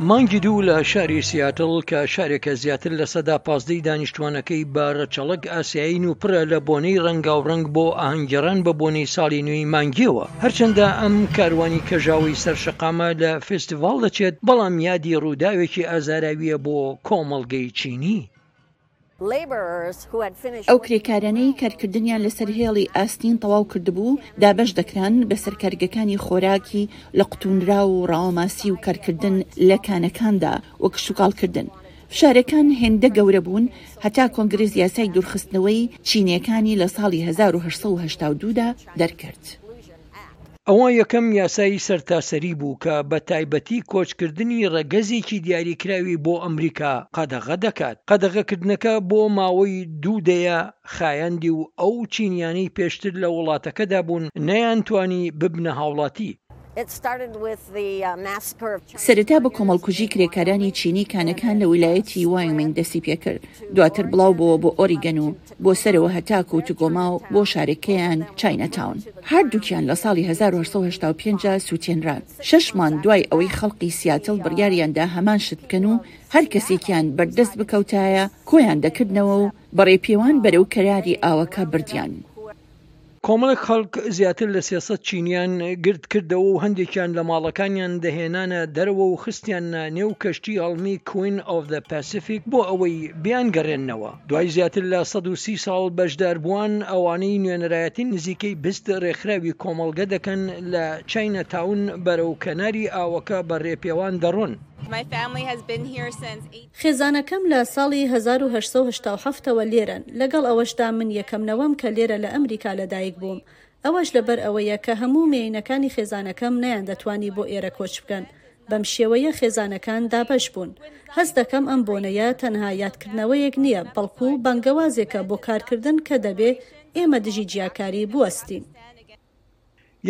مانگی دوو لە شاری سیاتل کە شارێکە زیاتر لە سەدا پازدەی دانیشتوانەکەی بە ڕەچەڵک ئاسیین و پرە لە بۆنەی ڕەنگاو ڕەنگ بۆ ئاهەنگگێڕان بە بۆنەی ساڵی نوێی مانگیەوە هەرچەندە ئەم کاروانی کەژاوەی سەر شەقامە لە فستیڤاڵ دەچێت بەڵام یادی ڕووداوێکی ئازاراویە بۆ کۆمەڵگەی چینی ئەو کرێکارانەی کارکردنیان لەسەر هێڵی ئاستین تەواو کردبوو دابەش دەکران بەسەر کارگەکانی خۆراکی لە قوتونراو و ڕاوەماسی و کارکردن لە کانەکاندا و کشتوکاڵکردن. فشارەکان هێندە گەورە بوون هەتا کۆنگرس یاسای دوورخستنەوەی چینێکانی لە ساڵی هەزار و هەشت سەد و هەشتا و دوو دا دەرکرد. ئەوە یەکەم یاسای سەرتاسەری بوو کە بە تایبەتی کۆچکردنی ڕەگەزێکی دیاریکراوی بۆ ئەمریکا قەدەغە دەکات. قەدەغەکردنەکە بۆ ماوەی دوو دەیە خایاندی و ئەو چینیانەی پێشتر لە وڵاتەکەدا بوون نەیانتوانی ببنە هاوڵاتی. سەرەتا بە کۆمەڵکوژی کرێکارانی چینی کانەکان لە ویلایەتی وایۆمینگ دەستی پێکرد، دواتر بڵاو بۆوە بۆ ئۆریگەن و بۆ سەرەوە هەتا کۆتوگۆما و بۆ شارەکەیان چاینا تاون. هەردووکیان لە ساڵی هەزار و هەشت سەد و هەشتا و پێنج دا سووتێنران. شەش مانگ دوای ئەوەی خەڵقی سیاتڵ بڕیاریان دا هەمان شت بکەن و هەر کەسێکیان بەردەست بکەوتایە کۆیان دەکردنەوە و بە ڕێپێوان بەرەو کەناری ئاوەکە بردیان. کۆمەڵێک خەڵک زیاتر لە سێ سەد چینیان گرد کردەوە و هەندێکیان لە ماڵەکانیان دەهێنانە دەرەوە و خستیانە نێو کەشتی هەڵمی کوین ئۆف دە پەسیفیک بۆ ئەوەی بیانگەڕێننەوە دوای زیاتر لە سەد و سی ساڵ بەشداربووان، ئەوانەی نوێنەرایەتی نزیکەی بیست رێکخراوی کۆمەڵگە دەکەن لە چاینا تاون بەرەو کەناری ئاوەکە بە رێپێوان دەڕۆن. خێزانەکەم لە ساڵی هەزار و هەشت سەد و هەشتا و حەفت ەوە لێرەن، لەگەڵ ئەوەشدا من یەکەم نەوەم کە لێرە لە ئەمریکا لەدایک بووم، ئەوەش لەبەر ئەوەیە کە هەموو مێینەکانی خێزانەکەم نەیاندەتوانی بۆ ئێرە کۆچ بکەن، بەم شێوەیە خێزانەکان دابەش بوون. هەست دەکەم ئەم بۆنەیە تەنها یادکردنەوەیەک نییە، بەڵکو بانگەوازێکە بۆ کارکردن کە دەبێ ئێمە دژی جیاکاری بوەستین.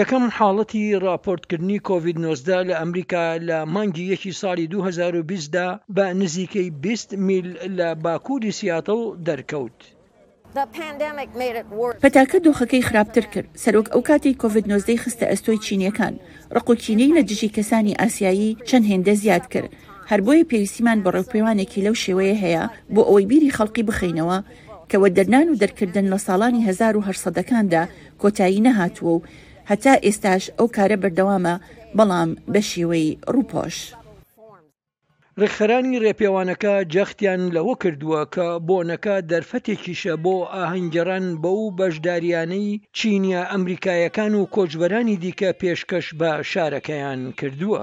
یەکەم حاڵەتی ڕاپۆرتکردنی کۆڤید نۆزدە لە ئەمریکا لە مانگی یەکی ساڵی دوو هەزار و بیست دا بە نزیکەی بیست میل لە باکووری سیاتڵ دەرکەوت. پەتاکە دۆخەکەی خراپتر کرد، سەرۆک ئەو کاتی کۆڤید نۆزدە ی خستە ئەستۆی چینییەکان، ڕق و کینەی لە دژی کەسانی ئاسیایی چەند هێندە زیاد کرد، هەر بۆیە پێویستیمان بە ڕێوپێوانێکی لەو شێوەیە هەیە بۆ ئەوەی بیری خەڵقی بخەینەوە کە وەدەرنان و دەرکردن لە ساڵانی هەزار و هەشت سەدەکاندا کۆتایی نەهاتووە و هەتا ئێستاش ئەو کارە بەردەوامە بەڵام بە شێوەی ڕووپۆش. ڕێکخەرانی ڕێپێوانەکە جەختیان لەوە کردووە کە بۆنەکە دەرفەتێکیشە بۆ ئاهەنگگێڕان بەو بەشدارییانەی چینییە ئەمریکایەکان و کۆچبەرانی دیکە پێشکەش بە شارەکەیان کردووە.